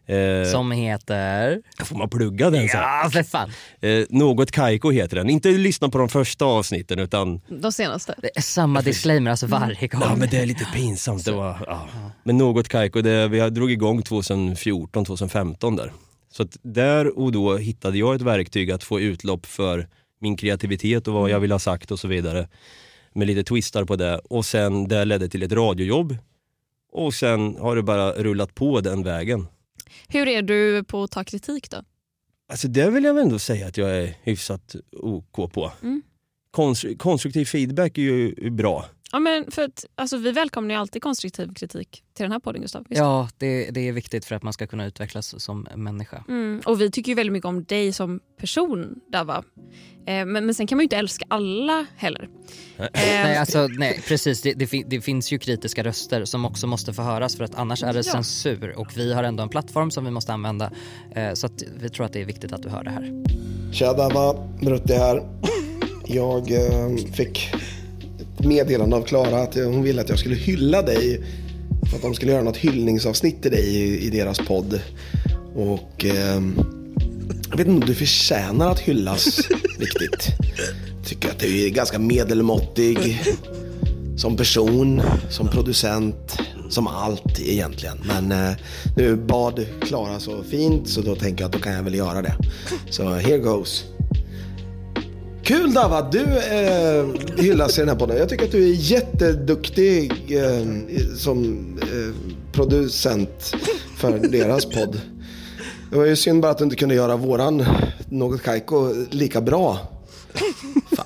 Eh, Som heter... Får man plugga den? Så här? Ja, för fan. Eh, något Kaiko heter den. Inte lyssna på de första avsnitten utan De senaste? Det är samma disclaimer alltså varje gång. Ja men det är lite pinsamt. Det var, ja. Men något Kaiko, det, vi drog igång 2014, 2015 där. Så där och då hittade jag ett verktyg att få utlopp för min kreativitet och vad jag vill ha sagt och så vidare. Med lite twistar på det. Och sen det ledde till ett radiojobb. Och sen har det bara rullat på den vägen. Hur är du på att ta kritik då? Alltså det vill jag väl ändå säga att jag är hyfsat OK på. Mm. Konstru- konstruktiv feedback är ju bra. Ja, men för att, alltså, vi välkomnar ju alltid konstruktiv kritik till den här podden Gustav. Visst? Ja, det, det är viktigt för att man ska kunna utvecklas som människa. Mm, och vi tycker ju väldigt mycket om dig som person Dava. Eh, men, men sen kan man ju inte älska alla heller. Eh, Nej, alltså, nej precis. Det, det, fin- det finns ju kritiska röster som också måste få höras för att annars är det Ja. censur och vi har ändå en plattform som vi måste använda. Eh, så att vi tror att det är viktigt att du hör det här. Tja Dabba, Brutti här. Jag eh, fick ett meddelande av Klara att hon ville att jag skulle hylla dig. För att de skulle göra något hyllningsavsnitt till dig i, i deras podd. Och eh, jag vet inte om du förtjänar att hyllas riktigt. Tycker att du är ganska medelmåttig. Som person, som producent, som allt egentligen. Men eh, nu bad Klara så fint så då tänker jag att då kan jag väl göra det. Så here goes. Kul Dava, du eh, hyllas i den här podden. Jag tycker att du är jätteduktig eh, som eh, producent för deras podd. Det var ju synd bara att du inte kunde göra våran Något Kaiko lika bra. Fan.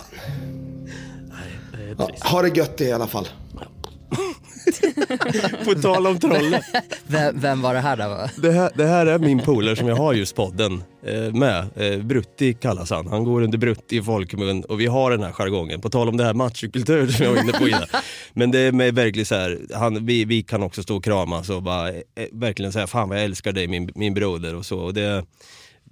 Ja, ha det gött i alla fall. På tal om trollen. Vem, vem var det här då? Det här, det här är min polare som jag har just podden eh, med. Eh, Brutti kallas han. Han går under Brutti i folkmun och vi har den här jargongen. På tal om det här machokultur som jag var inne på innan. Men det är med verkligen så här, han, vi, vi kan också stå och kramas och bara eh, verkligen säga fan vad jag älskar dig min, min broder och så. Och det,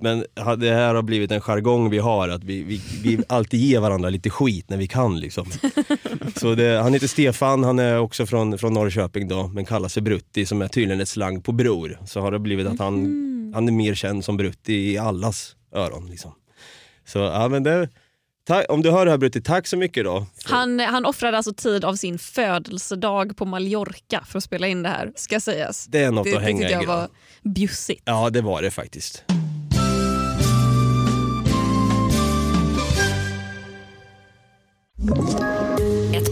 Men det här har blivit en jargong vi har, att vi, vi, vi alltid ger varandra lite skit när vi kan. Liksom. Så det, han heter Stefan, han är också från, från Norrköping då, men kallar sig Brutti som är tydligen ett slang på bror. Så har det blivit att han, han är mer känd som Brutti i allas öron. Liksom. Så ja, men det, tack, om du hör det här Brutti, tack så mycket då. Han, han offrade alltså tid av sin födelsedag på Mallorca för att spela in det här, ska sägas. Det är något det, att hänga det tycker i jag var bjussigt. Ja, det var det faktiskt. Ett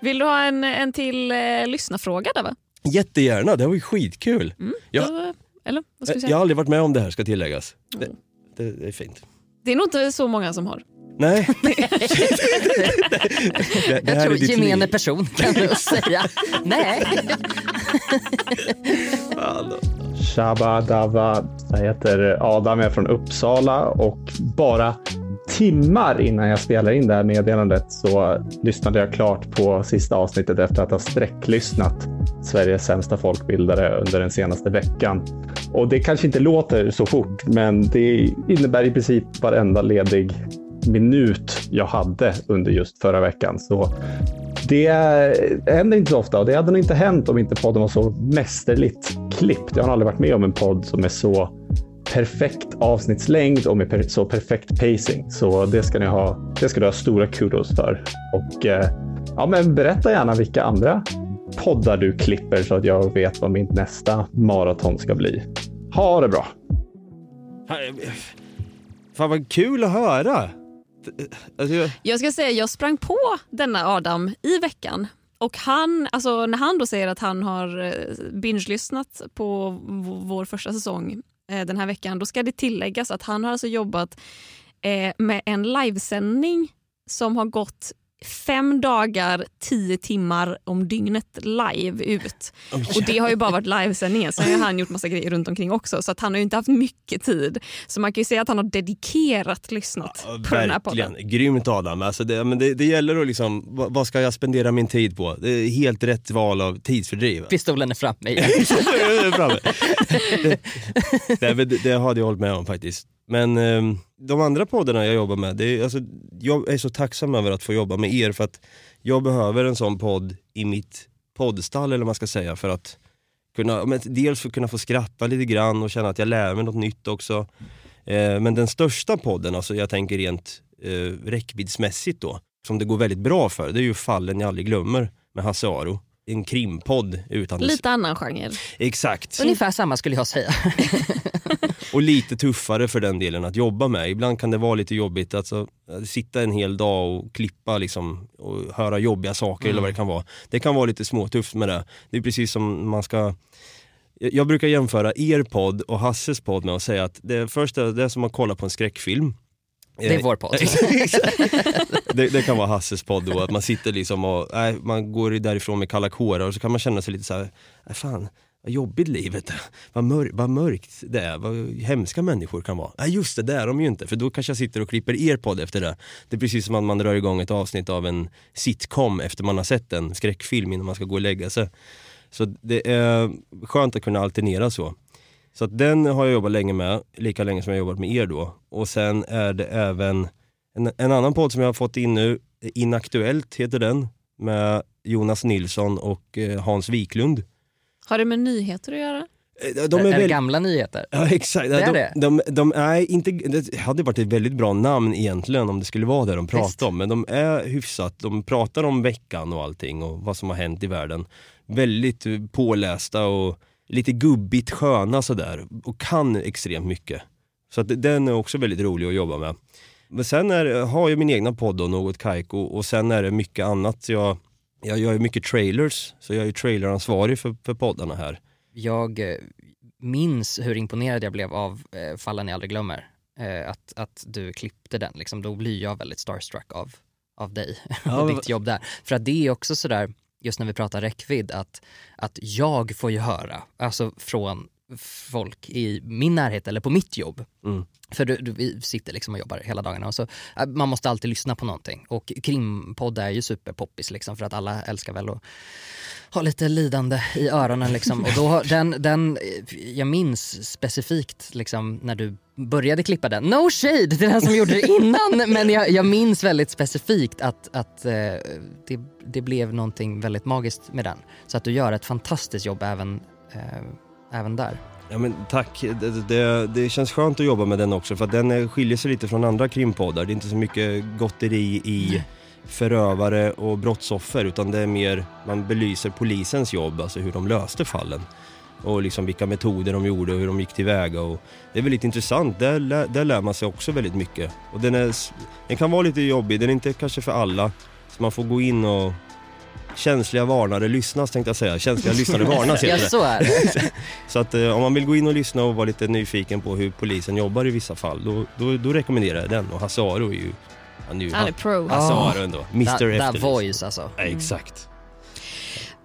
Vill du ha en, en till eh, lyssnarfråga där va? Jättegärna, det var ju skitkul. Jag, Då- Eller vad ska vi jag har säga? aldrig varit med om det här ska tilläggas. Det, det, det är fint. Det är nog inte så många som har. Nej. det, det Jag tror gemene liv. person kan du säga. Nej. Shabba Dava. Jag heter Adam, jag är från Uppsala och bara timmar innan jag spelade in det här meddelandet så lyssnade jag klart på sista avsnittet efter att ha sträcklyssnat Sveriges sämsta folkbildare under den senaste veckan. Och det kanske inte låter så fort, men det innebär i princip varenda ledig minut jag hade under just förra veckan. Så det händer inte så ofta och det hade nog inte hänt om inte podden var så mästerligt klippt. Jag har aldrig varit med om en podd som är så perfekt avsnittslängd och med per, så perfekt pacing. Så det ska ni ha. Det ska du ha stora kudos för. Och eh, ja, men berätta gärna vilka andra poddar du klipper så att jag vet vad mitt nästa maraton ska bli. Ha det bra! Fan vad kul att höra. Alltså, jag, Jag ska säga jag sprang på denna Adam i veckan. Och han, alltså när han då säger att han har eh, binge-lyssnat på vår första säsong eh, Eh, den här veckan, då ska det tilläggas att han har alltså jobbat eh, med en livesändning som har gått fem dagar, tio timmar om dygnet live ut. Och det har ju bara varit livesändningen. Sen har han gjort massa grejer runt omkring också så att han har ju inte haft mycket tid. Så man kan ju säga att han har dedikerat lyssnat på den här podden. Verkligen, grymt Adam. Alltså det, men det, det gäller att liksom, vad, vad ska jag spendera min tid på? Det är helt rätt val av tidsfördriv. Pistolen är framme igen. Det, det, det hade jag hållit med om faktiskt. Men eh, de andra poddarna jag jobbar med, det är, alltså, jag är så tacksam över att få jobba med er för att jag behöver en sån podd i mitt poddstall eller vad man ska säga för att kunna, men dels för att kunna få skratta lite grann och känna att jag lär mig något nytt också. Eh, men den största podden, alltså jag tänker rent eh, räckviddsmässigt då, som det går väldigt bra för, det är ju Fallen jag aldrig glömmer med Hasse Aro. En krimpodd utan Lite annan genre. Exakt. Ungefär samma skulle jag säga. Och lite tuffare för den delen att jobba med. Ibland kan det vara lite jobbigt att så, att sitta en hel dag och klippa liksom, och höra jobbiga saker eller vad det kan vara. Det kan vara lite småtufft med det. Det är precis som man ska jag jag brukar jämföra er podd och Hasses podd med att säga att det första det är som att kolla på en skräckfilm. Det är vår podd. det, det kan vara Hasses podd då, att man sitter liksom och nej, man går därifrån med kalla kårar och så kan man känna sig lite så här, nej, fan vad jobbigt livet är, vad, mör, vad mörkt det är, vad hemska människor kan vara. Nej just det, det är de ju inte, för då kanske jag sitter och klipper er podd efter det. Det är precis som att man drar igång ett avsnitt av en sitcom efter man har sett en skräckfilm innan man ska gå och lägga sig. Så det är skönt att kunna alternera så. Så att den har jag jobbat länge med, lika länge som jag har jobbat med er då. Och sen är det även en, en annan podd som jag har fått in nu, Inaktuellt heter den, med Jonas Nilsson och eh, Hans Wiklund. Har det med nyheter att göra? Eh, De är det väl- gamla nyheter? Ja exakt, Det är de, det. De, de, är inte, det hade varit ett väldigt bra namn egentligen om det skulle vara det de pratar om. Men de är hyfsat, de pratar om veckan och allting och vad som har hänt i världen. Väldigt eh, pålästa och lite gubbigt sköna sådär och kan extremt mycket. Så att den är också väldigt rolig att jobba med. Men sen är, har jag min egna podd då, Något Kaiko och sen är det mycket annat. Jag, jag gör ju mycket trailers, så jag är ju traileransvarig för, för poddarna här. jag eh, minns hur imponerad jag blev av eh, Fallen jag aldrig glömmer. Eh, att, att du klippte den, liksom, då blir jag väldigt starstruck av, av dig Ja, och ditt jobb där. För att det är också sådär, just när vi pratar räckvidd, att, att jag får ju höra, alltså från folk i min närhet eller på mitt jobb. Mm. För du, du, vi sitter liksom och jobbar hela dagarna och så, äh, man måste alltid lyssna på någonting. Och krimpodd är ju superpoppis liksom för att alla älskar väl att ha lite lidande i öronen liksom. Och då, den, den, jag minns specifikt liksom när du började klippa den. No shade till den som gjorde det innan men jag, jag minns väldigt specifikt att, att eh, det, det blev någonting väldigt magiskt med den. Så att du gör ett fantastiskt jobb även, eh, även där. Ja, men tack, det, det, det känns skönt att jobba med den också för att den skiljer sig lite från andra krimpoddar. Det är inte så mycket gotteri i förövare och brottsoffer utan det är mer, man belyser polisens jobb, alltså hur de löste fallen. Och liksom vilka metoder de gjorde och hur de gick tillväga. Och det är väldigt intressant, där, lär- där lär man sig också väldigt mycket. Och den, är, den kan vara lite jobbig, den är inte kanske för alla. Så man får gå in och Känsliga varnare lyssnas tänkte jag säga, känsliga lyssnare varnas Ja heter det. så är det. Så att eh, om man vill gå in och lyssna och vara lite nyfiken på hur polisen jobbar i vissa fall, då, då, då rekommenderar jag den. Och Hasse Aro är ju... Han är ju Han är pro. Hasse. Aro ändå. Mr That, that Efterlyst. voice alltså. Ja, exakt.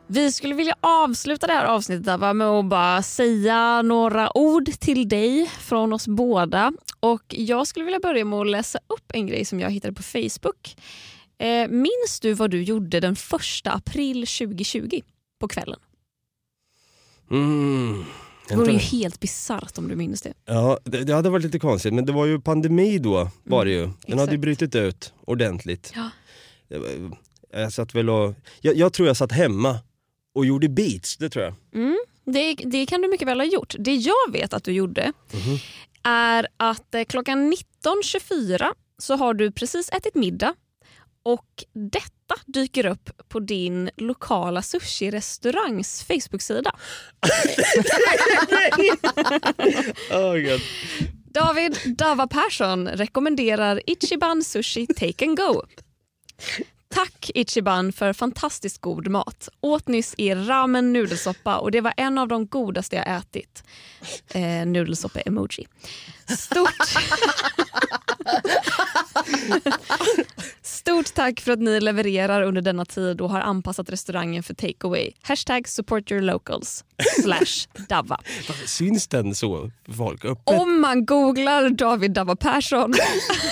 Vi skulle vilja avsluta det här avsnittet Ava, med att bara säga några ord till dig från oss båda. Och Jag skulle vilja börja med att läsa upp en grej som jag hittade på Facebook. Eh, minns du vad du gjorde den 1 april 2020 på kvällen? Mm. Det vore ju helt bisarrt om du minns det. Ja, det, det hade varit lite konstigt, men det var ju pandemi då, var det ju. Den hade ju exakt. brutit ut ordentligt. Ja. Jag satt väl och... Jag, jag tror jag satt hemma och gjorde beats, det tror jag. Mm, det, det kan du mycket väl ha gjort. Det jag vet att du gjorde är att eh, klockan 19.24 så har du precis ätit middag och detta dyker upp på din lokala sushi-restaurangs Facebook-sida. Oh, God. David Dava Persson rekommenderar Ichiban Sushi Take and Go. Tack Ichiban för fantastiskt god mat. Åt nyss er ramen nudelsoppa och det var en av de godaste jag ätit. Eh, nudelsoppa-emoji. Stort... Stort tack för att ni levererar under denna tid och har anpassat restaurangen för takeaway. Hashtag support your locals. Slash Dava. Syns den så folk? Öppet? Om man googlar David Dava Persson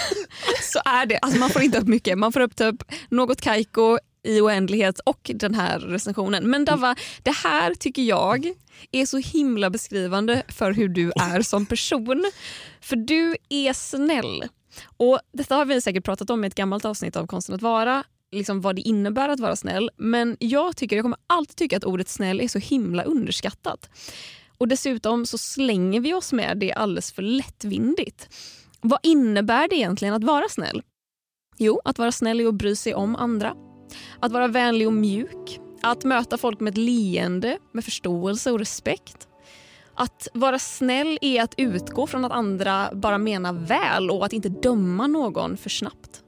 så är det, alltså man får inte upp mycket. Man får upp typ något Kaiko i oändlighet och den här recensionen. Men Dava, det här tycker jag är så himla beskrivande för hur du är som person. För du är snäll. Och Detta har vi säkert pratat om i ett gammalt avsnitt av Konsten att vara, liksom vad det innebär att vara snäll. Men jag tycker, jag kommer alltid tycka att ordet snäll är så himla underskattat. Och dessutom så slänger vi oss med det alldeles för lättvindigt. Vad innebär det egentligen att vara snäll? Jo, att vara snäll är att bry sig om andra. Att vara vänlig och mjuk. Att möta folk med ett leende, med förståelse och respekt. Att vara snäll är att utgå från att andra bara menar väl och att inte döma någon för snabbt.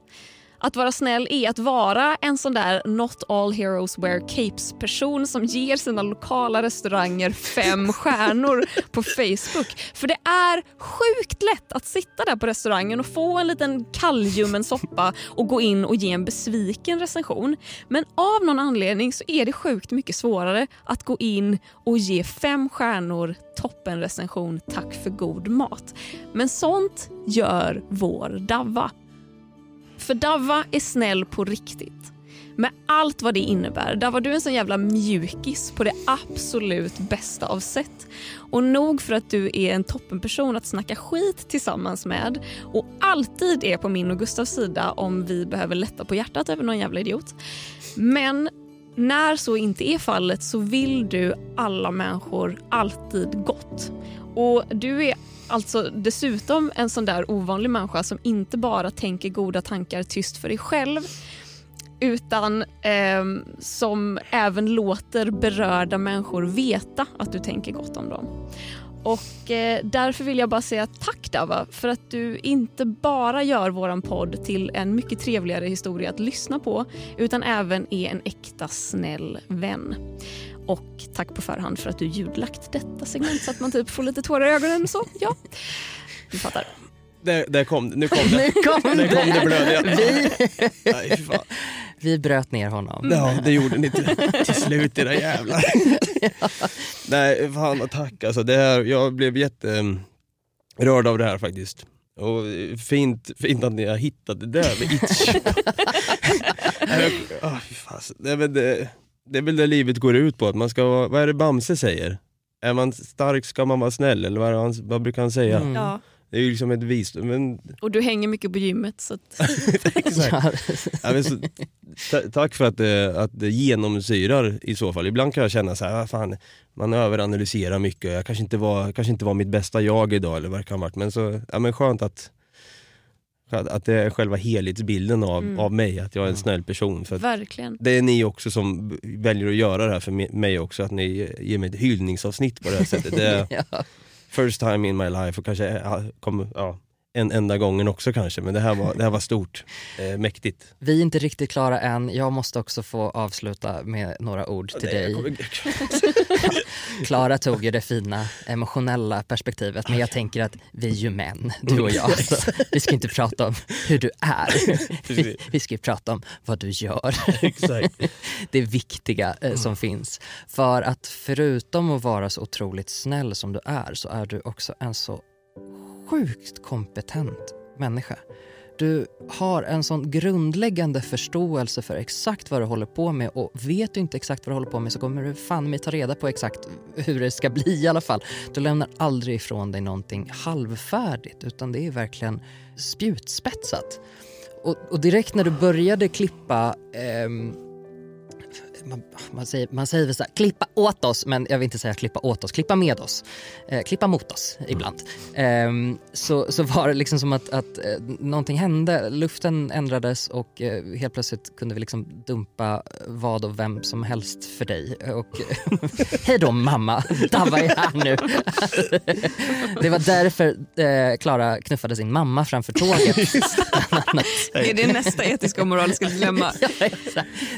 Att vara snäll är att vara en sån där not all heroes wear capes-person som ger sina lokala restauranger fem stjärnor på Facebook. För det är sjukt lätt att sitta där på restaurangen och få en liten kallljummen soppa och gå in och ge en besviken recension. Men av någon anledning så är det sjukt mycket svårare att gå in och ge fem stjärnor toppenrecension tack för god mat. Men sånt gör vår Davva. För Davva är snäll på riktigt. Med allt vad det innebär. Davva, du är en sån jävla mjukis på det absolut bästa av sätt. Och nog för att du är en toppenperson att snacka skit tillsammans med och alltid är på min och Gustavs sida om vi behöver lätta på hjärtat över någon jävla idiot. Men när så inte är fallet så vill du alla människor alltid gott. Och du är alltså dessutom en sån där ovanlig människa som inte bara tänker goda tankar tyst för dig själv utan eh, som även låter berörda människor veta att du tänker gott om dem. Och eh, därför vill jag bara säga tack Dava för att du inte bara gör våran podd till en mycket trevligare historia att lyssna på utan även är en äkta snäll vän. Och tack på förhand för att du ljudlagt detta segment så att man typ får lite tårar i ögonen. Så ja, vi fattar. Där, där kom det, nu kom det. Nu kom Där kom det det. blödiga. Vi, Nej, fan. Vi bröt ner honom. Ja, det gjorde ni till, till slut era jävlar. Nej, fan tack alltså. Det här, jag blev jätterörd av det här faktiskt. Och fint, fint att ni har hittat det där med itch. Fy fasen. Nej, men det, det är väl det livet går ut på, att man ska vara, vad är det Bamse säger? Är man stark ska man vara snäll, eller vad, är det han, vad brukar han säga? Mm. Ja. Det är ju liksom ett visdom, men Och du hänger mycket på gymmet så att, exakt. Ja, men så, ta, tack för att det, att det genomsyrar i så fall. Ibland kan jag känna så här, ah, fan, man överanalyserar mycket. Jag kanske inte, var, kanske inte var mitt bästa jag idag eller vad det kan ha varit. Men, så, ja, men skönt att, att att det är själva helhetsbilden av, Mm. av mig, att jag är en snäll person. För verkligen. det är ni också som väljer att göra det här för mig också, att ni ger mig ett hyllningsavsnitt på det här sättet. Det är Ja first time in my life och kanske ja, kom, ja, en enda gången också kanske, men det här var, det här var stort, eh, mäktigt. Vi är inte riktigt klara än. Jag måste också få avsluta med några ord till Nej, dig. kommer- Klara tog ju det fina emotionella perspektivet men jag tänker att vi är ju män, du och jag. Så vi ska inte prata om hur du är. Vi, vi ska ju prata om vad du gör. Det viktiga eh, som finns. För att förutom att vara så otroligt snäll som du är så är du också en så sjukt kompetent människa. Du har en sån grundläggande förståelse för exakt vad du håller på med och vet du inte exakt vad du håller på med så kommer du fan mig ta reda på exakt hur det ska bli i alla fall. Du lämnar aldrig ifrån dig någonting halvfärdigt utan det är verkligen spjutspetsat. Och, och direkt när du började klippa eh, man, man, säger, man säger väl så här, klippa åt oss, men jag vill inte säga klippa åt oss, klippa med oss. Eh, klippa mot oss ibland. Ehm, så, så var det liksom som att, att eh, någonting hände, luften ändrades och eh, helt plötsligt kunde vi liksom dumpa vad och vem som helst för dig. Och, Hej då mamma, Dava är här nu. det var därför eh, Klara knuffade sin mamma framför tåget. Är det nästa etiska och moraliska dilemma?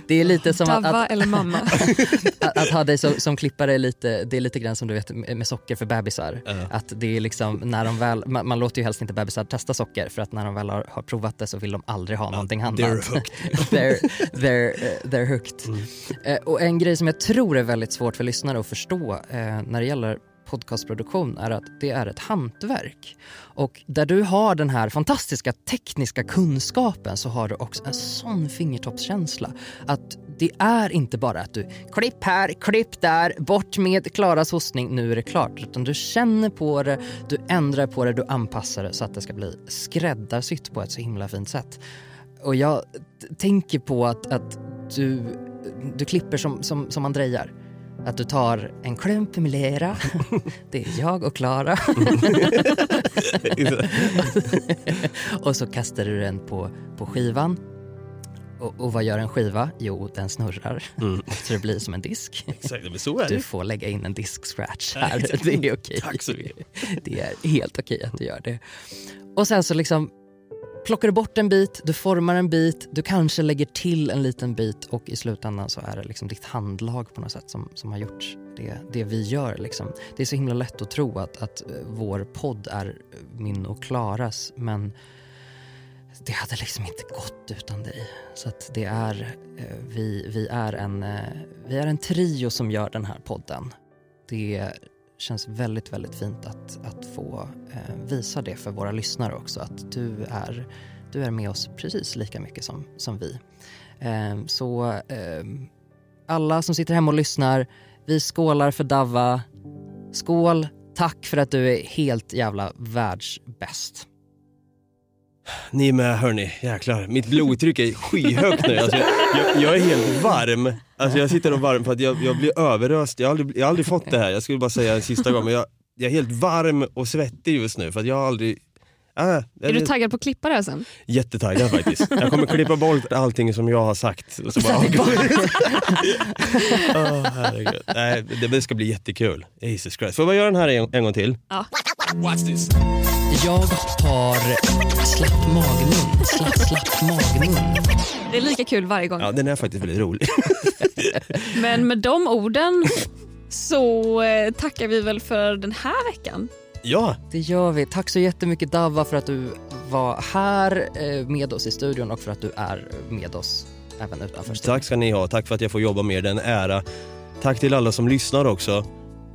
Det är lite som att, att, eller mamma? att, att ha dig som, som klippare är lite, det är lite grann som du vet med socker för bebisar. Att det är liksom när de väl, man, man låter ju helst inte bebisar testa socker för att när de väl har, har provat det så vill de aldrig ha någonting annat. they're hooked. they're, they're, eh, they're hooked. Eh, och en grej som jag tror är väldigt svårt för lyssnare att förstå eh, när det gäller podcastproduktion är att det är ett hantverk. Och där du har den här fantastiska tekniska kunskapen så har du också en sån fingertoppskänsla. Att det är inte bara att du klipp här, klipp där, bort med Klaras hostning, nu är det klart. Utan du känner på det, du ändrar på det, du anpassar det så att det ska bli skräddarsytt på ett så himla fint sätt. Och jag tänker på att, att du, du klipper som, som, som man drejar. Att du tar en klump med lera, det är jag och Klara. och så kastar du den på, på skivan. Och, och vad gör en skiva? Jo, den snurrar. Så det blir som en disk. Exakt, men så är Du det. får lägga in en disk-scratch här. Det är okej. Tack så mycket. Det är helt okej att du gör det. Och sen så liksom plockar du bort en bit, du formar en bit, du kanske lägger till en liten bit och i slutändan så är det liksom ditt handlag på något sätt som, som har gjort det, det vi gör. Liksom. Det är så himla lätt att tro att, att eh, vår podd är min och Klaras men det hade liksom inte gått utan dig. Så att det är, eh, vi, vi, är en, eh, vi är en trio som gör den här podden. Det känns väldigt, väldigt fint att, att få eh, visa det för våra lyssnare också. Att du är, du är med oss precis lika mycket som, som vi. Ehm, så ehm, alla som sitter hemma och lyssnar, vi skålar för Dava. Skål, tack för att du är helt jävla världsbäst. Ni är med hörni, jäklar. Mitt blodtryck är skyhögt nu. Alltså, jag, jag är helt varm. Alltså, jag sitter och varm för att jag, jag blir överöst. Jag har, aldrig, jag har aldrig fått det här, jag skulle bara säga en sista gång. Men jag, jag är helt varm och svettig just nu för att jag har aldrig, Ah, Är du taggad på att klippa det här sen? Jättetaggad faktiskt. Jag kommer klippa bort allting som jag har sagt. Och så bara, herregud. Nej, det, det ska bli jättekul. Jesus Christ. Får jag bara göra den här en, en gång till? Ja. Jag har slapp magmun. Slapp, slapp magmun. Det är lika kul varje gång. Ja, den är faktiskt väldigt rolig. Men med de orden så eh, tackar vi väl för den här veckan. Ja, Det gör vi. Tack så jättemycket Davva för att du var här eh, med oss i studion och för att du är med oss även utanför studion. tack ska ni ha. Tack för att jag får jobba med er. Det är en ära. Tack till alla som lyssnar också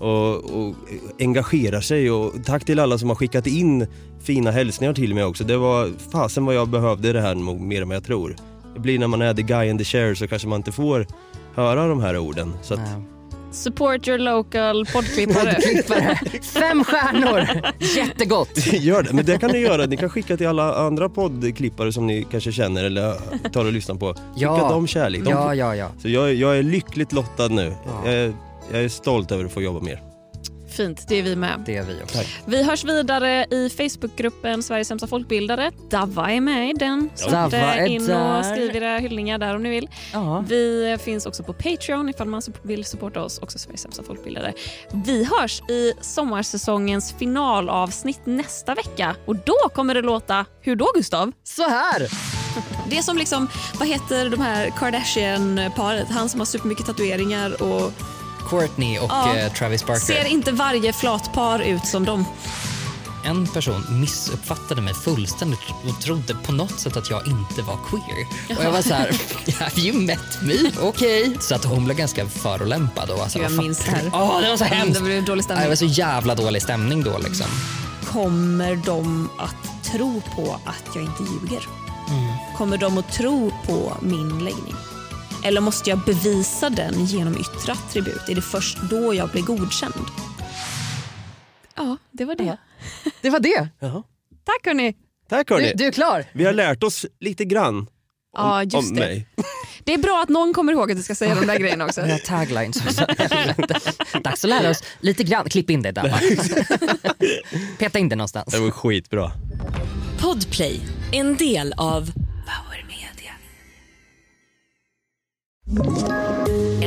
och, och engagerar sig och tack till alla som har skickat in fina hälsningar till mig också. Det var fasen vad jag behövde det här mer än vad jag tror. Det blir när man är the guy in the chair så kanske man inte får höra de här orden. Så att. Support your local poddklippare. Klippare. Fem stjärnor! Jättegott! Gör det, men det kan ni göra. Ni kan skicka till alla andra poddklippare som ni kanske känner eller tar och lyssnar på. Skicka Ja. dem kärlek. De, Ja, ja, ja. Så jag, jag är lyckligt lottad nu. Ja. Jag, är, jag är stolt över att få jobba med er. Fint, det är vi med. Det är vi också. Tack. Vi hörs vidare i Facebookgruppen Sveriges sämsta folkbildare. Davva är med i den. Så är in där. och skriv era hyllningar där om ni vill. Ja. Vi finns också på Patreon ifall man vill supporta oss, också Sveriges sämsta folkbildare. Vi hörs i sommarsäsongens finalavsnitt nästa vecka och då kommer det låta, hur då Gustav? Så här! Det är som liksom, vad heter de här Kardashian-paret? Han som har supermycket tatueringar och Courtney och Ja. eh, Travis Barker. ser inte varje flatpar ut som dem. En person missuppfattade mig fullständigt och trodde på något sätt att jag inte var queer. Och jag var så här, have you met me? Okej. Så att hon blev ganska förolämpad. Och var så här, Jag "Vad fan minns det här. Åh, det var så hemskt. Det blev dålig stämning. Det var så jävla dålig stämning då liksom. Kommer de att tro på att jag inte ljuger? Kommer de att tro på min läggning? Eller måste jag bevisa den genom yttre attribut? Är det först då jag blir godkänd? Ja, det var det. Det var det. Tack hörni. Tack hörni. Du, du är klar. Vi har lärt oss lite grann om, Ja, just om det. mig. Det är bra att någon kommer ihåg att du ska säga de där grejerna också. Vi har taglines. Dags att lära oss lite grann. Klipp in det där. Peta in det någonstans. Det var skitbra. Podplay, en del av you